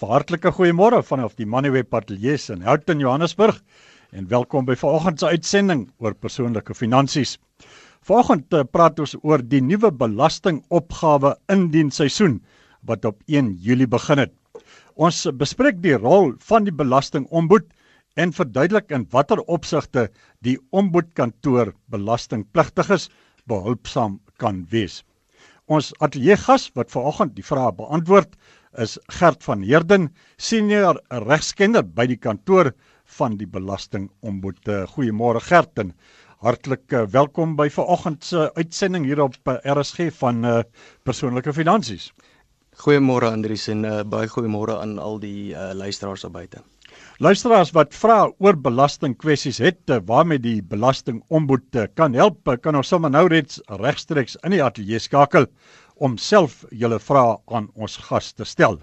Hartlike goeiemôre vanaf die Moneyweb Atelier in Houghton, Johannesburg en welkom by vanoggend se uitsending oor persoonlike finansies. Vanoggend uh, praat ons oor die nuwe belastingopgawe indienseisoen wat op 1 Julie begin het. Ons bespreek die rol van die belastingombud en verduidelik in watter opsigte die ombudkantoor belastingpligtiges behulpsaam kan wees. Ons ateljeegas wat vanoggend die vrae beantwoord is Gert van Heerden, senior regskenner by die kantoor van die Belastingombud. Eh, goeiemôre Gert en hartlik eh, welkom by vanoggend se uitsending hier op eh, RSG van uh, persoonlike finansies. Goeiemôre Andrius en uh, baie goeiemôre aan al die uh, luisteraars daar buite. Luisteraars wat vra oor belastingkwessies het waarmee die belastingombud kan help, kan ons sommer nou reeds regstreeks in die ateljee skakel om self julle vrae aan ons gas te stel.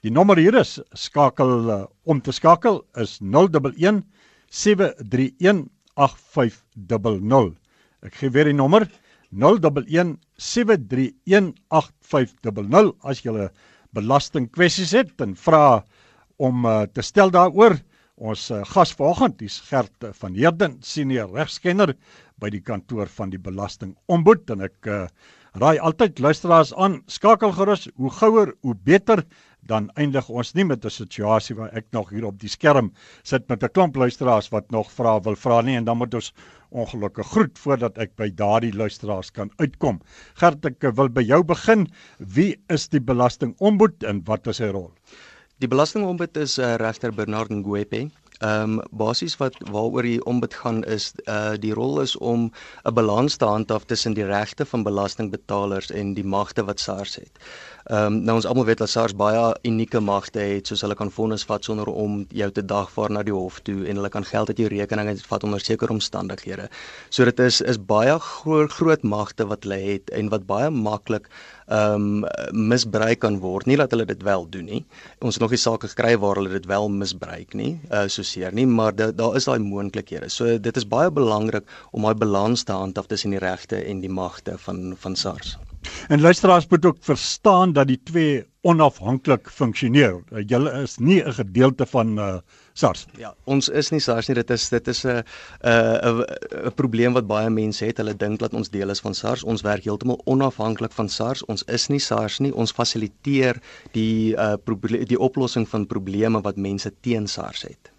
Die nommer hier is skakel uh, om te skakel is 011 731 8500. Ek gee weer die nommer 011 731 8500 as 'n belastingkwessies het en vra om uh, te stel daaroor. Ons uh, gas vanoggend, dis Gert van Heerden, senior regskenner by die kantoor van die Belastingombud en ek uh, raai altyd luisteraars aan, skakel gerus, hoe gouer, hoe beter dan eindig ons nie met 'n situasie waar ek nog hier op die skerm sit met 'n klomp luisteraars wat nog vra wil vra nie en dan moet ons ongelukkig groet voordat ek by daardie luisteraars kan uitkom. Gert, ek wil by jou begin. Wie is die belastingombud en wat is sy rol? Die belastingombud is uh, regter Bernard Ngwepe. Ehm um, basies wat waaroor die ombud gaan is uh die rol is om 'n balans te handhaaf tussen die regte van belastingbetalers en die magte wat SARS het. Ehm um, nou ons almal weet dat SARS baie unieke magte het soos hulle kan vonnis vat sonder om jou te dagvaar na die hof toe en hulle kan geld uit jou rekening vat onder sekere omstandighede. So dit is is baie groot groot magte wat hulle het en wat baie maklik ehm um, misbruik kan word. Nie dat hulle dit wel doen nie. Ons het nog nie sake gekry waar hulle dit wel misbruik nie, uh so seer nie, maar daar da is daai moontlikhede. So dit is baie belangrik om daai balans te handhaaf tussen die regte en die magte van van SARS. En luisteraars moet ook verstaan dat die twee onafhanklik funksioneer. Julle is nie 'n gedeelte van uh SARS. Ja, ons is nie SARS nie. Dit is dit is 'n 'n 'n probleem wat baie mense het. Hulle dink dat ons deel is van SARS. Ons werk heeltemal onafhanklik van SARS. Ons is nie SARS nie. Ons fasiliteer die uh die oplossing van probleme wat mense teen SARS het.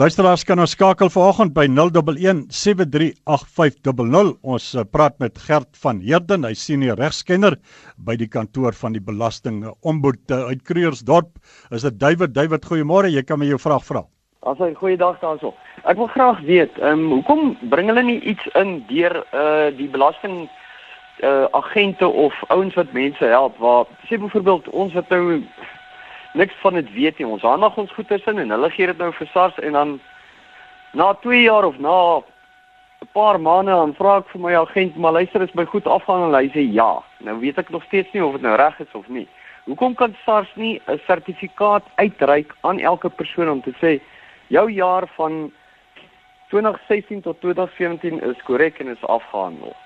Luisteraars kan ons skakel vanoggend by 011 73850. Ons uh, praat met Gert van Heerden, hy senior regskenner by die kantoor van die belasting ombud uh, uit Kreersdorp. Is dit David? David, goeiemôre. Jy kan my jou vraag vra. As 'n goeie dag daarso. Ek wil graag weet, ehm um, hoekom bring hulle nie iets in deur uh die belasting uh agente of ouens wat mense help waar sê byvoorbeeld ons wat nou niks van dit weet nie. Ons handig ons goeie sin en hulle gee dit nou vir SARS en dan na 2 jaar of na 'n paar maande dan vra ek vir my agent, maar luister, is my goed afgaan en hy sê ja. Nou weet ek nog steeds nie of dit nou reg is of nie. Hoekom kan SARS nie 'n sertifikaat uitreik aan elke persoon om te sê jou jaar van 2016 tot 2017 is korrek en is afgehandel?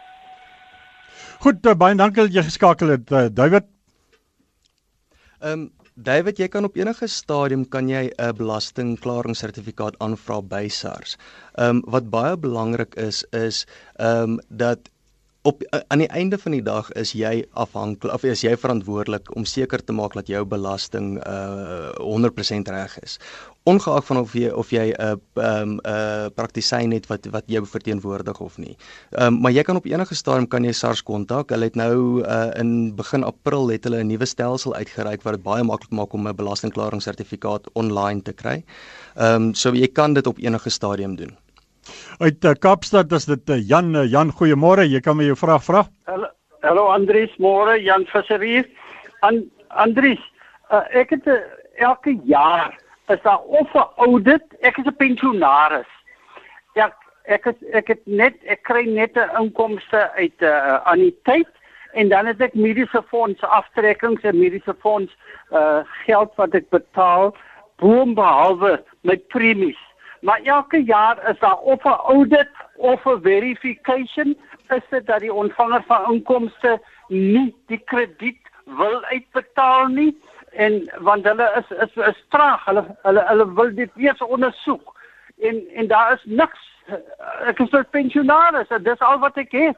Goed, uh, baie dankie dat jy geskakel het, uh, David. Ehm um, David, jy kan op enige stadium kan jy 'n belastingklaringssertifikaat aanvra by SARS. Ehm um, wat baie belangrik is is ehm um, dat op aan die einde van die dag is jy afhanklik of is jy verantwoordelik om seker te maak dat jou belasting uh 100% reg is ongeag van of jy of jy 'n uh, 'n um, uh, praktisyn het wat wat jou verteenwoordig of nie. Ehm um, maar jy kan op enige stadium kan jy SARS kontak. Hulle het nou uh, in begin April het hulle 'n nuwe stelsel uitgereik wat dit baie maklik maak om 'n belastingklaringssertifikaat online te kry. Ehm um, so jy kan dit op enige stadium doen. Uit uh, Kaapstad is dit uh, Jan uh, Jan goeiemôre. Jy kan my jou vraag vra. Hallo Hallo Andries, môre Jan Visser hier. An Andries, uh, ek het uh, elke jaar is daar of 'n audit. Ek is 'n pensionaris. Ja, ek is ek het net ek kry net 'n inkomste uit 'n uh, anniteit en dan het ek mediese fonds aftrekkings en mediese fonds uh geld wat ek betaal boom behalwe my premies. Maar elke jaar is daar of 'n audit of 'n verification is dit dat die ontvanger van inkomste nie die krediet wil uitbetaal nie en want hulle is is is traag. Hulle hulle hulle wil dit eers ondersoek. En en daar is niks. Ek is 'n pensionaris. Dis al wat ek het.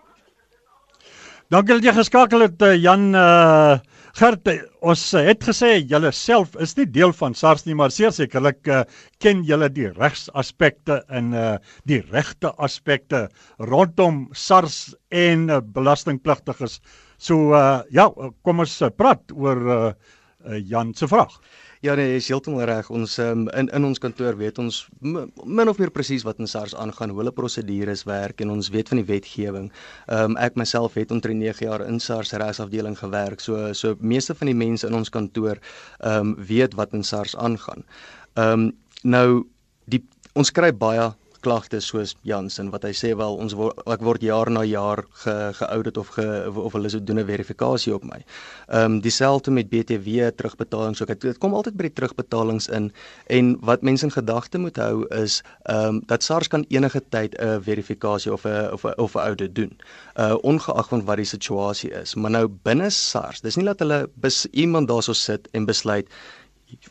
Dankie dat jy geskakel het uh, Jan uh Gert, ons het gesê julle self is nie deel van SARS nie, maar sekerlik uh, ken julle die regsaspekte en uh die regte aspekte rondom SARS en uh, belastingpligtiges. So uh ja, kom ons praat oor uh, uh Jan se vraag. Ja nee, is heeltemal reg. Ons um, in in ons kantoor weet ons min of meer presies wat in SARS aangaan, hoe hulle prosedures werk en ons weet van die wetgewing. Ehm um, ek myself het omtrent 9 jaar in SARS regsafdeling gewerk. So so meeste van die mense in ons kantoor ehm um, weet wat in SARS aangaan. Ehm um, nou die ons kry baie klagtes soos Jansen wat hy sê wel ons word ek word jaar na jaar ge geaudit of ge of hulle so doen 'n verifikasie op my. Ehm um, dieselfde met BTW terugbetalings ook. Dit kom altyd by die terugbetalings in en wat mense in gedagte moet hou is ehm um, dat SARS kan enige tyd 'n verifikasie of 'n of 'n of 'n audit doen. Uh ongeag van wat die situasie is. Maar nou binne SARS, dis nie dat hulle bes, iemand daarso sit en besluit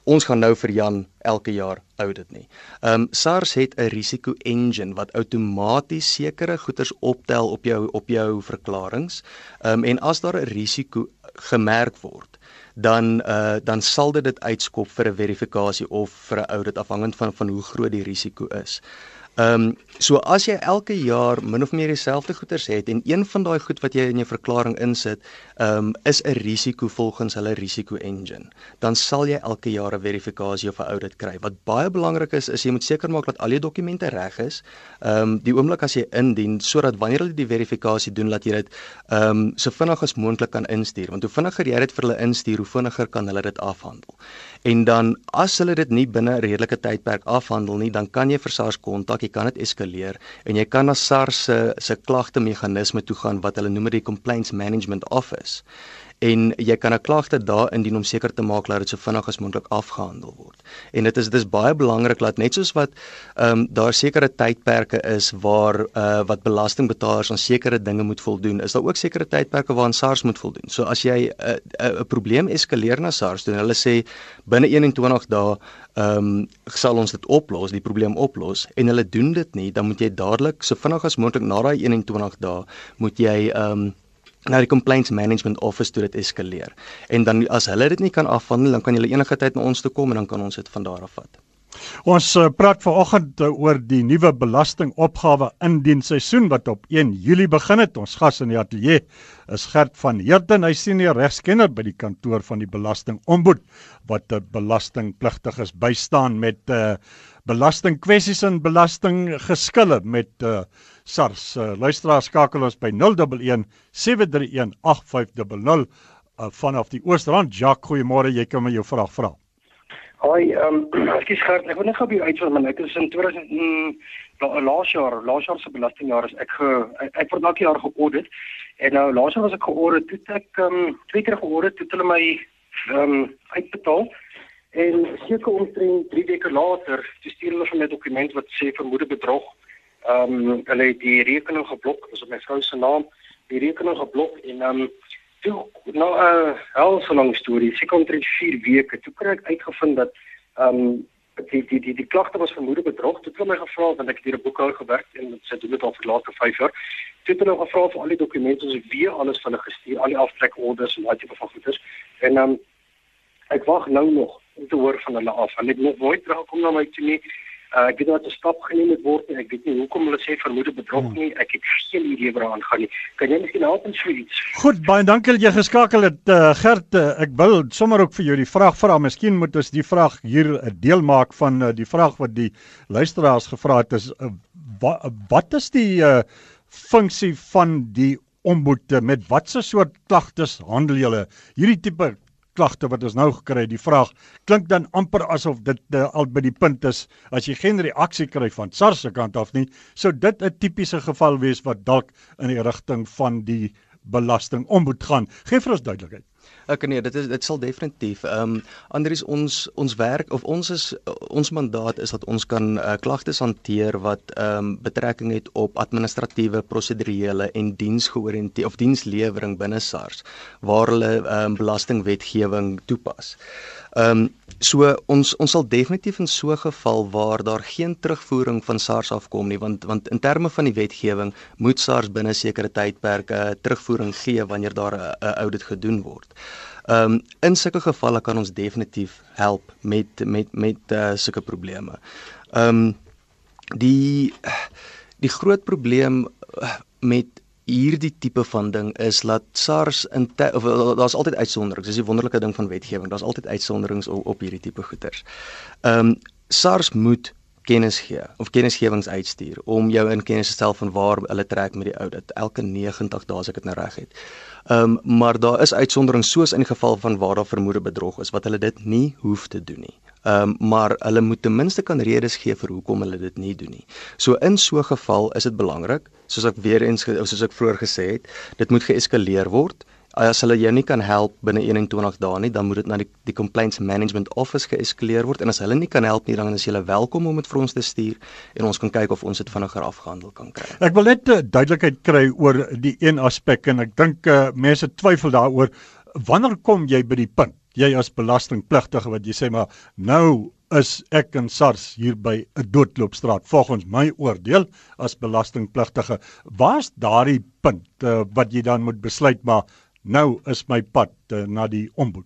ons gaan nou vir Jan elke jaar audit nie. Ehm um, SARS het 'n risiko engine wat outomaties sekere goederes optel op jou op jou verklaringe. Ehm um, en as daar 'n risiko gemerk word, dan uh dan sal dit dit uitskop vir 'n verifikasie of vir 'n audit afhangend van van hoe groot die risiko is. Ehm um, so as jy elke jaar min of meer dieselfde goederes het en een van daai goed wat jy in jou verklaring insit, ehm um, is 'n risiko volgens hulle risiko engine, dan sal jy elke jaar 'n verifikasie of 'n audit kry. Wat baie belangrik is, is jy moet seker maak dat al jou dokumente reg is. Ehm um, die oomblik as jy indien sodat wanneer hulle die verifikasie doen, dat jy dit ehm um, so vinnig as moontlik kan instuur, want hoe vinniger jy dit vir hulle instuur, hoe vinniger kan hulle dit afhandel. En dan as hulle dit nie binne 'n redelike tydperk afhandel nie, dan kan jy vir SARS kontak, jy kan dit eskaleer en jy kan na SARS se se klagte meganisme toe gaan wat hulle noem die Complaints Management Office en jy kan 'n klagte daar indien om seker te maak dat dit so vinnig as moontlik afgehandel word. En dit is dis baie belangrik dat net soos wat ehm um, daar sekere tydperke is waar uh wat belastingbetalers aan sekere dinge moet voldoen, is daar ook sekere tydperke waaraan SARS moet voldoen. So as jy 'n uh, 'n uh, probleem eskaleer na SARS toe en hulle sê binne 21 dae ehm um, sal ons dit oplos, die probleem oplos en hulle doen dit nie, dan moet jy dadelik so vinnig as moontlik na daai 21 dae moet jy ehm um, na die complaints management office toe dit eskaleer. En dan as hulle dit nie kan afhandel, dan kan jy enige tyd na ons toe kom en dan kan ons dit van daar af vat. Ons uh, praat vanoggend oor die nuwe belastingopgawe indienseisoen wat op 1 Julie begin het. Ons gas in die ateljee is Gert van Heerden, hy senior regskenner by die kantoor van die Belastingombud wat belastingpligtiges bystaan met uh, belastingkwessies en belastinggeskille met uh, SARS. Uh, luisteraars skakel ons by 011 731 8500 uh, vanaf die Oostrand. Jacques, goeiemôre. Jy kan my jou vraag vra. Hoi, ehm um, ekskuus gehad. Ek wil net gou by uitvind maar ek is in 2000 mm, laas jaar, laas jaar se belastingjaar is ek ge, ek, ek word elke jaar geaudit. En nou laas jaar was ek geaudit, toe ek ehm um, twee keer geaudit, toe hulle my ehm um, uitbetaal. En seker omtrent 3 weke later, stuur hulle vir my dokument wat sê vermoede bedrog ehm um, hulle het die rekening geblok, dis op my vrou se naam, die rekening geblok en ehm um, toe nou 'n uh, hel so lank storie, seker omtrent 4 weke, toe kry ek uitgevind dat ehm um, die die die die klagte was vermoede bedrog. Toe het hulle my gevra want ek het hier 'n boekhou gewerk en sy doen dit al vir later 5 jaar. Toe het hulle gevra vir al die dokumente, ons het weer alles van hulle gestuur, al die aftrek orders en daai tipe van goeders. En ehm um, ek wag nou nog om te hoor van hulle af. Hulle het nog nooit teruggekom na my toe nie. Uh, ek weet dat 'n stap geneem het word en ek weet nie hoekom hulle sê vermoede bedrog hmm. nie. Ek het geen idee waar aan gaan nie. Kan jy miskien help met so iets? Goed, baie dankie dat jy geskakel het uh, Gert. Uh, ek wil sommer ook vir jou die vraag vra. Miskien moet ons die vraag hier 'n uh, deel maak van uh, die vraag wat die luisteraars gevra het is uh, wa, uh, wat is die uh, funksie van die ombud met watse soort klagtes handel julle? Hierdie tipe klagte wat ons nou gekry het, die vraag klink dan amper asof dit uh, al by die punt is as jy geen reaksie kry van SARS se kant af nie, sou dit 'n tipiese geval wees wat dalk in die rigting van die belasting ombud gaan. Geef vir ons duidelikheid. Ek nee, dit is dit sal definitief. Ehm um, Andries ons ons werk of ons is ons mandaat is dat ons kan uh, klagtes hanteer wat ehm um, betrekking het op administratiewe, prosedurele en diensgeoriënteerde of dienslewering binne SARS waar hulle ehm um, belastingwetgewing toepas. Ehm um, so ons ons sal definitief in so 'n geval waar daar geen terugvoering van SARS afkom nie want want in terme van die wetgewing moet SARS binne sekere tydperke terugvoering gee wanneer daar 'n audit gedoen word. Ehm um, in sulke gevalle kan ons definitief help met met met uh, sulke probleme. Ehm um, die die groot probleem uh, met hierdie tipe van ding is dat SARS in of daar's altyd uitsonderings. Dis die wonderlike ding van wetgewing. Daar's altyd uitsonderings op, op hierdie tipe goeters. Ehm um, SARS moet kennis gee of kennisgewings uitstuur om jou in kennis te stel van waar hulle trek met die audit elke 90 dae as ek dit nou reg het. Ehm um, maar daar is uitsonderings soos in geval van waar daar vermoede bedrog is wat hulle dit nie hoef te doen nie. Ehm um, maar hulle moet ten minste kan redes gee vir hoekom hulle dit nie doen nie. So in so 'n geval is dit belangrik, soos ek weer eens soos ek vroeër gesê het, dit moet geeskaleer word as hulle jou nie kan help binne 21 dae nie, dan moet dit na die die complaints management office geeskaleer word. En as hulle nie kan help nie, dan is jy welkom om dit vir ons te stuur en ons kan kyk of ons dit vinniger afgehandel kan kry. Ek wil net uh, duidelikheid kry oor die een aspek en ek dink uh, mense twyfel daaroor. Wanneer kom jy by die punt? Jy as belastingpligtige wat jy sê maar nou is ek in SARS hier by 'n doodloopstraat volgens my oordeel as belastingpligtige. Waar's daardie punt uh, wat jy dan moet besluit maar nou is my pad uh, na die ombud.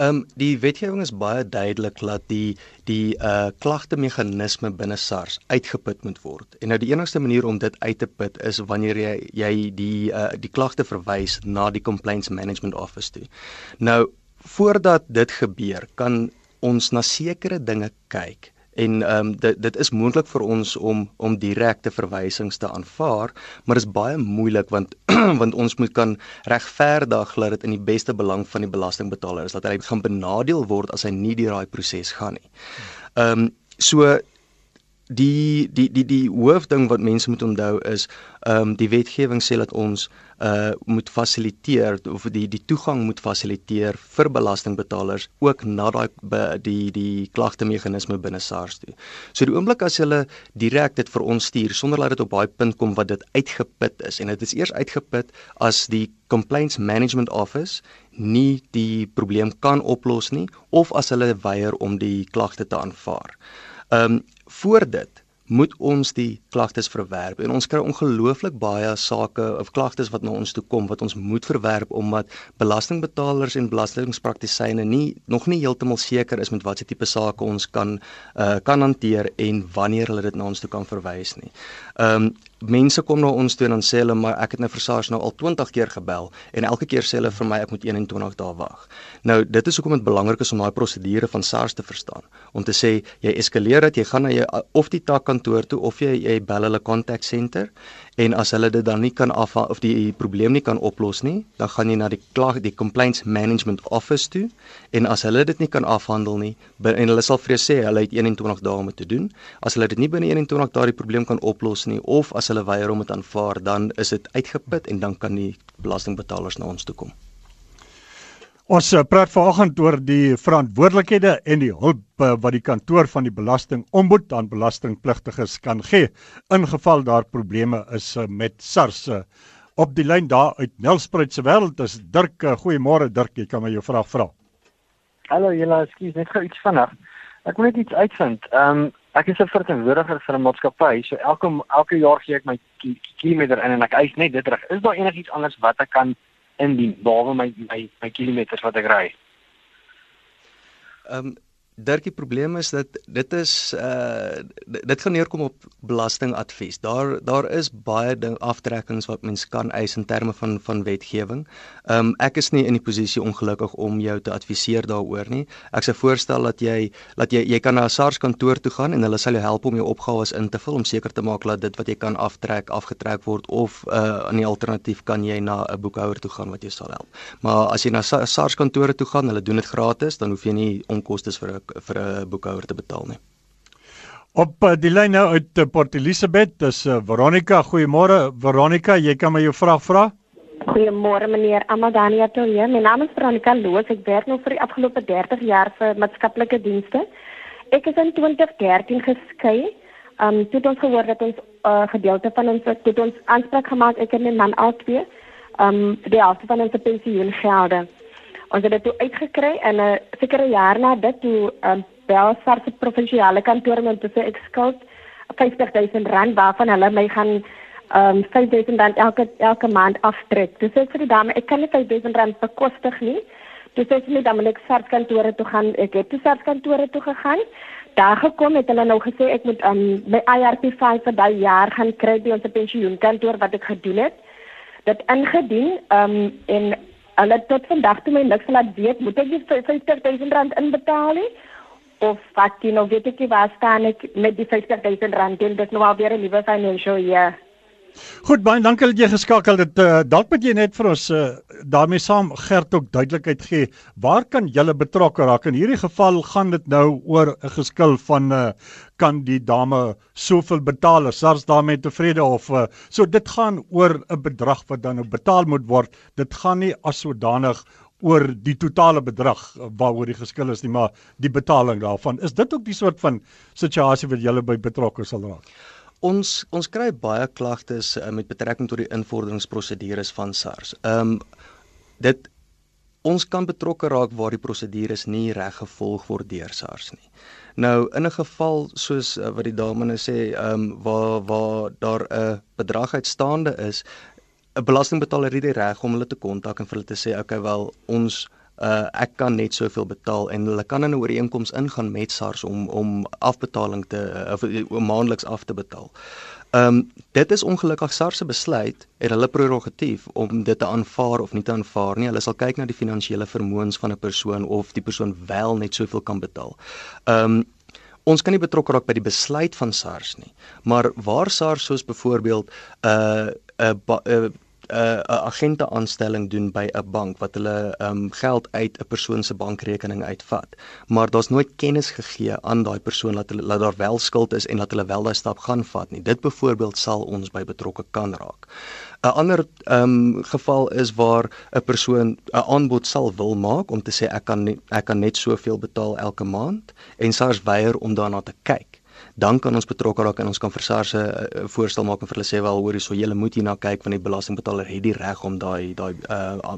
Ehm um, die wetgewing is baie duidelik dat die die uh klagte meganisme binne SARS uitgeput moet word. En nou die enigste manier om dit uit te put is wanneer jy jy die uh die klagte verwys na die complaints management office toe. Nou voordat dit gebeur, kan ons na sekere dinge kyk en ehm um, dit dit is moontlik vir ons om om direkte verwysings te aanvaar, maar dit is baie moeilik want want ons moet kan regverdig dat dit in die beste belang van die belastingbetaler is dat hy gaan benadeel word as hy nie deur daai proses gaan nie. Ehm um, so die die die die hoofding wat mense moet onthou is ehm um, die wetgewing sê dat ons uh moet fasiliteer of die die toegang moet fasiliteer vir belastingbetalers ook na daai die die klagte meganisme binne SARS toe. So die oomblik as hulle direk dit vir ons stuur sonder dat dit op daai punt kom wat dit uitgeput is en dit is eers uitgeput as die complaints management office nie die probleem kan oplos nie of as hulle weier om die klagte te aanvaar. Ehm um, voor dit moet ons die klagtes verwerp en ons kry ongelooflik baie sake of klagtes wat na ons toe kom wat ons moet verwerp omdat belastingbetalers en belastingspraktisyne nie nog nie heeltemal seker is met watter tipe sake ons kan uh, kan hanteer en wanneer hulle dit na ons toe kan verwys nie. Ehm um, mense kom na ons toe en dan sê hulle maar ek het nou vir SARS nou al 20 keer gebel en elke keer sê hulle vir my ek moet 21 dae wag. Nou dit is hoekom dit belangrik is om daai prosedure van SARS te verstaan. Om te sê jy eskaleer dit, jy gaan na jou of die takkantoor toe of jy jy bel hulle contact center en as hulle dit dan nie kan af of die, probleem nie kan oplos nie, dan gaan jy na die klag die complaints management office toe en as hulle dit nie kan afhandel nie en hulle sal vrees sê hulle het 21 dae om te doen. As hulle dit nie binne 21 dae die probleem kan oplos nie of as hulle weier om dit aanvaar, dan is dit uitgeput en dan kan die belastingbetalers na ons toe kom. Ons uh, praat vanoggend oor die verantwoordelikhede en die hulp uh, wat die kantoor van die belasting ombud aan belastingpligtiges kan gee in geval daar probleme is uh, met SARS. Op die lyn daar uit Nelspruit se wêreld is Dirk. Goeiemôre Dirk, jy kan my jou vraag vra. Hallo Jela, ekskuus, net gou iets vinnig. Ek wil net iets uitvind. Ehm um, ek is 'n verteenwoordiger vir 'n maatskappy, so elke elke jaar gee ek my kilometer in en ek eis net dit terug. Is daar enigiets anders wat ek kan indien behalwe my my my kilometers wat ek ry? Ehm um, Dirkie probleem is dat dit is uh dit gaan neerkom op belastingadvies. Daar daar is baie ding aftrekkings wat mens kan eis in terme van van wetgewing. Um ek is nie in die posisie ongelukkig om jou te adviseer daaroor nie. Ek sou voorstel dat jy dat jy jy kan na 'n SARS kantoor toe gaan en hulle sal jou help om jou opgawes in te vul om seker te maak dat dit wat jy kan aftrek afgetrek word of uh in die alternatief kan jy na 'n boekhouer toe gaan wat jou sal help. Maar as jy na SARS kantore toe gaan, hulle doen dit gratis, dan hoef jy nie onkoste vir 'n vir 'n boekhouer te betaal nie. Op uh, die lyn nou uit uh, Port Elizabeth, dis uh, Veronica. Goeiemôre Veronica, jy kan my jou vraag vra? Goeiemôre meneer Amadania Toye. My naam is Veronica Loos. Ek werk nou vir die afgelope 30 jaar vir maatskaplike dienste. Ek is in 2013 geskei. Um toe het ons gehoor dat ons uh, gedeelte van ons het ons aanspraak gemaak ek en my man al twee um vir die helfte van ons pensioengelde. Ons het dit toe uitgekry en 'n uh, sekere jaar na dit toe um bel SARS se provinsiale kantoor om te sê ek skuld 50000 rand waarvan hulle my gaan um 5000 rand elke elke maand aftrek. Dis ek vir die dame, ek kan nie 5000 rand bekostig nie. Dis ek net dan ek SARS kantore toe gaan. Ek het toe SARS kantore toe gegaan. Daar gekom het hulle nou gesê ek moet um my IRP5 vir daai jaar gaan kry by ons pensioenkantoor wat ek gedoen het. Dit ingedien um en hulle tot vandag toe my niks laat weet moet ek die 50000 rand inbetaal nie of wat jy nou weet ek waar staan ek met die 50000 rand dit nou al weer 'n nuwe financial year. Goed baie dankie dat jy geskakel het. Uh, dalk moet jy net vir ons uh, daarmee saam Gert ook duidelikheid gee. Waar kan julle betrokke raak? In hierdie geval gaan dit nou oor 'n geskil van uh, kan die dame soveel betaal? SARS daarmee tevrede of uh, so dit gaan oor 'n bedrag wat dan nou betaal moet word. Dit gaan nie as sodanig oor die totale bedrag waaroor die geskil is nie, maar die betaling daarvan. Is dit ook die soort van situasie wat julle by betrokke sal raak? Ons ons kry baie klagtes uh, met betrekking tot die invorderingsprosedures van SARS. Ehm um, dit ons kan betrokke raak waar die prosedures nie reg gevolg word deur SARS nie. Nou in 'n geval soos uh, wat die dame nou sê, ehm um, waar waar daar 'n bedrag uitstaande is, 'n belastingbetaler het die reg om hulle te kontak en vir hulle te sê, "Oké, okay, wel ons uh ek kan net soveel betaal en hulle kan in 'n ooreenkoms ingaan met SARS om om afbetaling te uh, of om maandeliks af te betaal. Ehm um, dit is ongelukkig SARS se besluit en hulle prerogatief om dit te aanvaar of nie te aanvaar nie. Hulle sal kyk na die finansiële vermoëns van 'n persoon of die persoon wel net soveel kan betaal. Ehm um, ons kan nie betrokke raak by die besluit van SARS nie. Maar waar SARS soos byvoorbeeld 'n uh, 'n uh, uh, uh, 'n agente aanstelling doen by 'n bank wat hulle um, geld uit 'n persoon se bankrekening uitvat, maar daar's nooit kennis gegee aan daai persoon dat hulle dat daar wel skuld is en dat hulle wel daai stap gaan vat nie. Dit byvoorbeeld sal ons by betrokke kan raak. 'n Ander um, geval is waar 'n persoon 'n aanbod sal wil maak om te sê ek kan nie, ek kan net soveel betaal elke maand en SARS weier om daarna te kyk dan kan ons betrokke raak en ons kan vir SARS 'n uh, voorstel maak en vir hulle sê wel hoor hierso julle moet hierna kyk want die belastingbetaler het die reg om daai daai uh,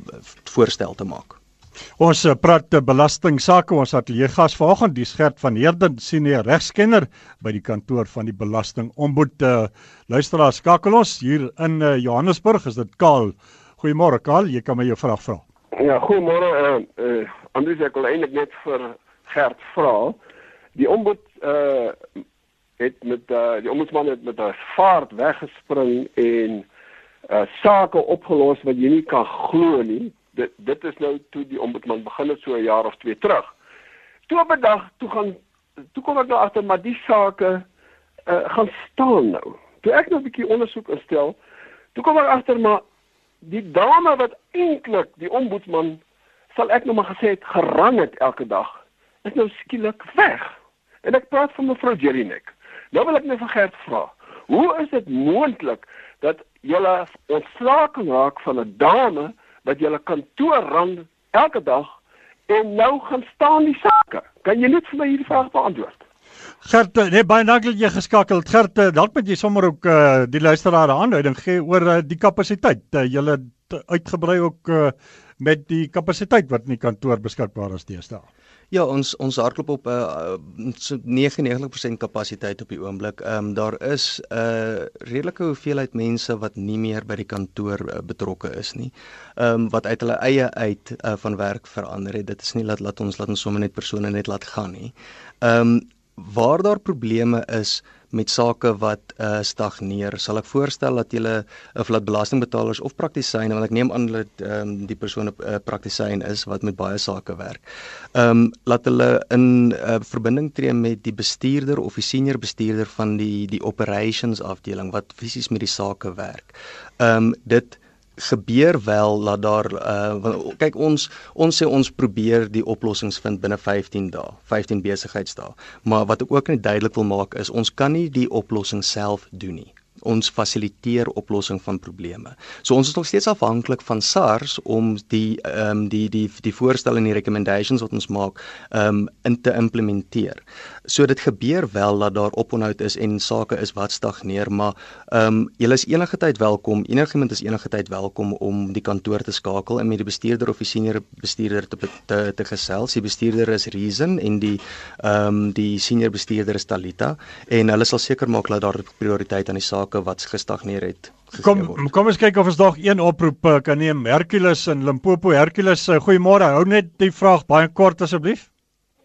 voorstel te maak. Ons uh, praat te belasting sake ons ateljee gas vanoggend die Gert van Heerden senior regskenner by die kantoor van die belasting ombud uh, luisteraars skakel ons hier in uh, Johannesburg is dit Kaal. Goeiemôre Kaal, jy kan my jou vraag vra. Ja, goeiemôre uh, uh Andries ek wil eintlik net vir Gert vra. Die ombud uh het met uh, die ombudsman het met 'n vaart weggespring en uh sake opgelos wat jy nie kan glo nie. Dit dit is nou toe die ombudsman begin het so 'n jaar of twee terug. Toe op 'n dag toe gaan toe kom ek nou agter maar die sake uh gaan staan nou. Toe ek nou 'n bietjie ondersoek instel, toe kom ek agter maar die dame wat eintlik die ombudsman sal ek nou maar gesê het gerang het elke dag is nou skielik weg. En ek praat van mevrou Jelinek. Nou wil ek net vir Gert vra. Hoe is dit moontlik dat jy ontslaak raak van 'n dame wat jy kantoor rang elke dag en nou gaan staan die sake? Kan jy net vir my hierdie vraag beantwoord? Gert, nee baie dankie dat jy geskakel het. Gert, eh, dalk moet jy sommer ook uh, die luisteraar 'n aanduiding gee oor uh, die kapasiteit. Uh, het uitgebrei ook uh, met die kapasiteit wat in die kantoor beskikbaar is deesdae. Ja, ons ons hardloop op 'n uh, so 99% kapasiteit op die oomblik. Ehm um, daar is 'n uh, redelike hoeveelheid mense wat nie meer by die kantoor uh, betrokke is nie. Ehm um, wat uit hulle eie uit uh, van werk verander het. Dit is nie laat laat ons laat ons sommer net persone net laat gaan nie. Ehm um, waar daar probleme is met sake wat uh, stagneer, sal ek voorstel dat julle of laat belastingbetalers of praktisyne want ek neem aan dat um, die persoon 'n uh, praktisyn is wat met baie sake werk. Ehm um, laat hulle in uh, verbinding tree met die bestuurder of die senior bestuurder van die die operations afdeling wat fisies met die sake werk. Ehm um, dit gebeur wel dat daar uh kyk ons ons sê ons probeer die oplossings vind binne 15 dae, 15 besigheidsdae. Maar wat ek ook net duidelik wil maak is ons kan nie die oplossing self doen nie. Ons fasiliteer oplossing van probleme. So ons is nog steeds afhanklik van SARS om die ehm um, die die die voorstelle en die recommendations wat ons maak ehm um, in te implementeer. So dit gebeur wel dat daar oponhoud is en sake is wat stagneer, maar ehm um, julle is enige tyd welkom. Enigiemand is enige tyd welkom om die kantoor te skakel en met die bestuurder of die senior bestuurder te te, te gesels. Die bestuurder is Reason en die ehm um, die senior bestuurder is Talita en hulle sal seker maak dat daar prioriteit aan die sake wat gestagneer het. Kom kom ons kyk of ons dalk een oproep uh, kan neem. Hercules in Limpopo. Hercules, uh, goeiemôre. Hou net die vraag baie kort asseblief.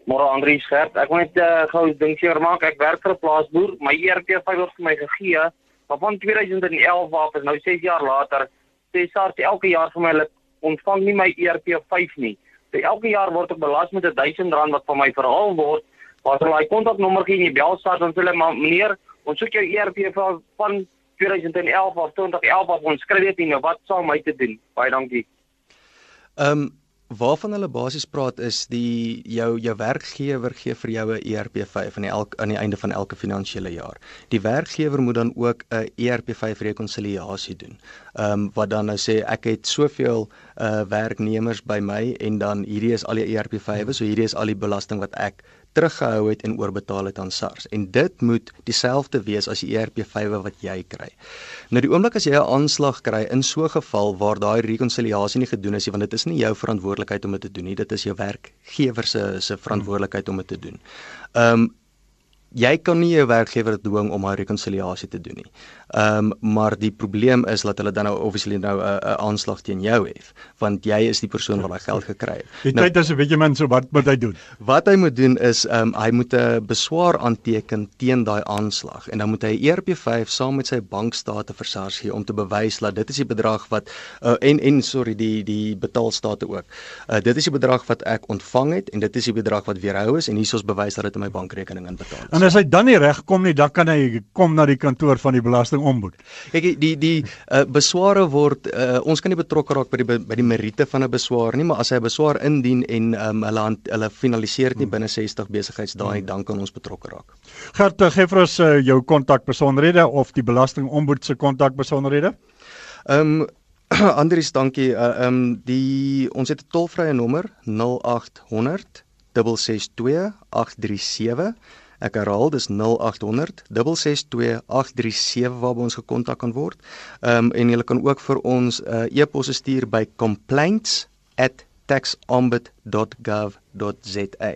Môre Andri Scherp. Ek wil net uh, gou 'n ding seker maak. Ek werk vir 'n plaasboer. My ERP5 word vir my gegee, maar van 2011 af, is nou 6 jaar later, sê SARS elke jaar vir my hulle ontvang nie my ERP5 nie. So elke jaar word ek belas met 1000 rand wat van my verhaal word. As hulle my kontaknommer gee en jy bel SARS dan sê hulle maar meneer, ons soek jou ERP5 van 2011 of 2011 of ons skryf nie nou wat sou my te doen baie dankie Ehm um, waarvan hulle basies praat is die jou jou werkgewer gee vir jou 'n ERP5 aan die elk aan die einde van elke finansiële jaar. Die werkgewer moet dan ook 'n ERP5 rekonsiliasie doen. Ehm um, wat dan nou sê ek het soveel uh werknemers by my en dan hierdie is al die ERP5, so hierdie is al die belasting wat ek teruggehou het en oorbetaal het aan SARS. En dit moet dieselfde wees as die ERP5 wat jy kry. Nou die oomblik as jy 'n aanslag kry in so 'n geval waar daai rekonsiliasie nie gedoen is nie, want dit is nie jou verantwoordelikheid om dit te doen nie, dit is jou werkgewer se se verantwoordelikheid om dit te doen. Ehm um, jy kan nie jou werkgewer dwing om 'n rekonsiliasie te doen nie. Ehm um, maar die probleem is dat hulle dan nou obviously nou 'n 'n aanslag teen jou het, want jy is die persoon wat daai geld gekry het. Die nou, tyd is 'n bietjie min, so wat moet hy doen? Wat hy moet doen is ehm um, hy moet 'n beswaar aanteken teen daai aanslag en dan moet hy ERP5 saam met sy bankstate versars gee om te bewys dat dit is die bedrag wat uh, en en sorry die die betaalstate ook. Uh, dit is die bedrag wat ek ontvang het en dit is die bedrag wat weerhou is en hier is ons bewys dat dit in my bankrekening inbetaal is. En as hy dan nie regkom nie, dan kan hy kom na die kantoor van die belasting ombud. Kyk die die uh, besware word uh, ons kan nie betrokke raak by die by die meriete van 'n beswaar nie, maar as hy 'n beswaar indien en um, hulle hulle finaliseer dit nie binne 60 besigheidsdae nie, dan kan ons betrokke raak. Gert, gee vir ons uh, jou kontakbesonderhede of die belasting ombud se kontakbesonderhede. Ehm um, Andries, dankie. Ehm uh, um, die ons het 'n tolvrye nommer 0800 662 837 Ek herhaal dis 0800 662 837 waarby ons gekontak kan word. Ehm um, en jy kan ook vir ons 'n uh, e-pos stuur by complaints@taxombud.gov.za.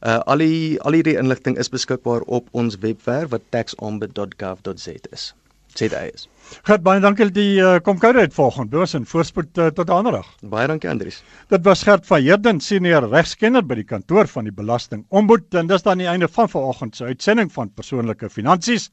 Uh al die al hierdie inligting is beskikbaar op ons webwerf wat taxombud.gov.za is. ZA is. Goed baie dankie dat jy uh, kom kuier uit volgende doos en voorspoed uh, tot ander dag. Baie dankie Andries. Dit was Gert van Heerden senior regskenner by die kantoor van die belasting ombud en dis dan die einde van vanoggend se uitsending van persoonlike finansies.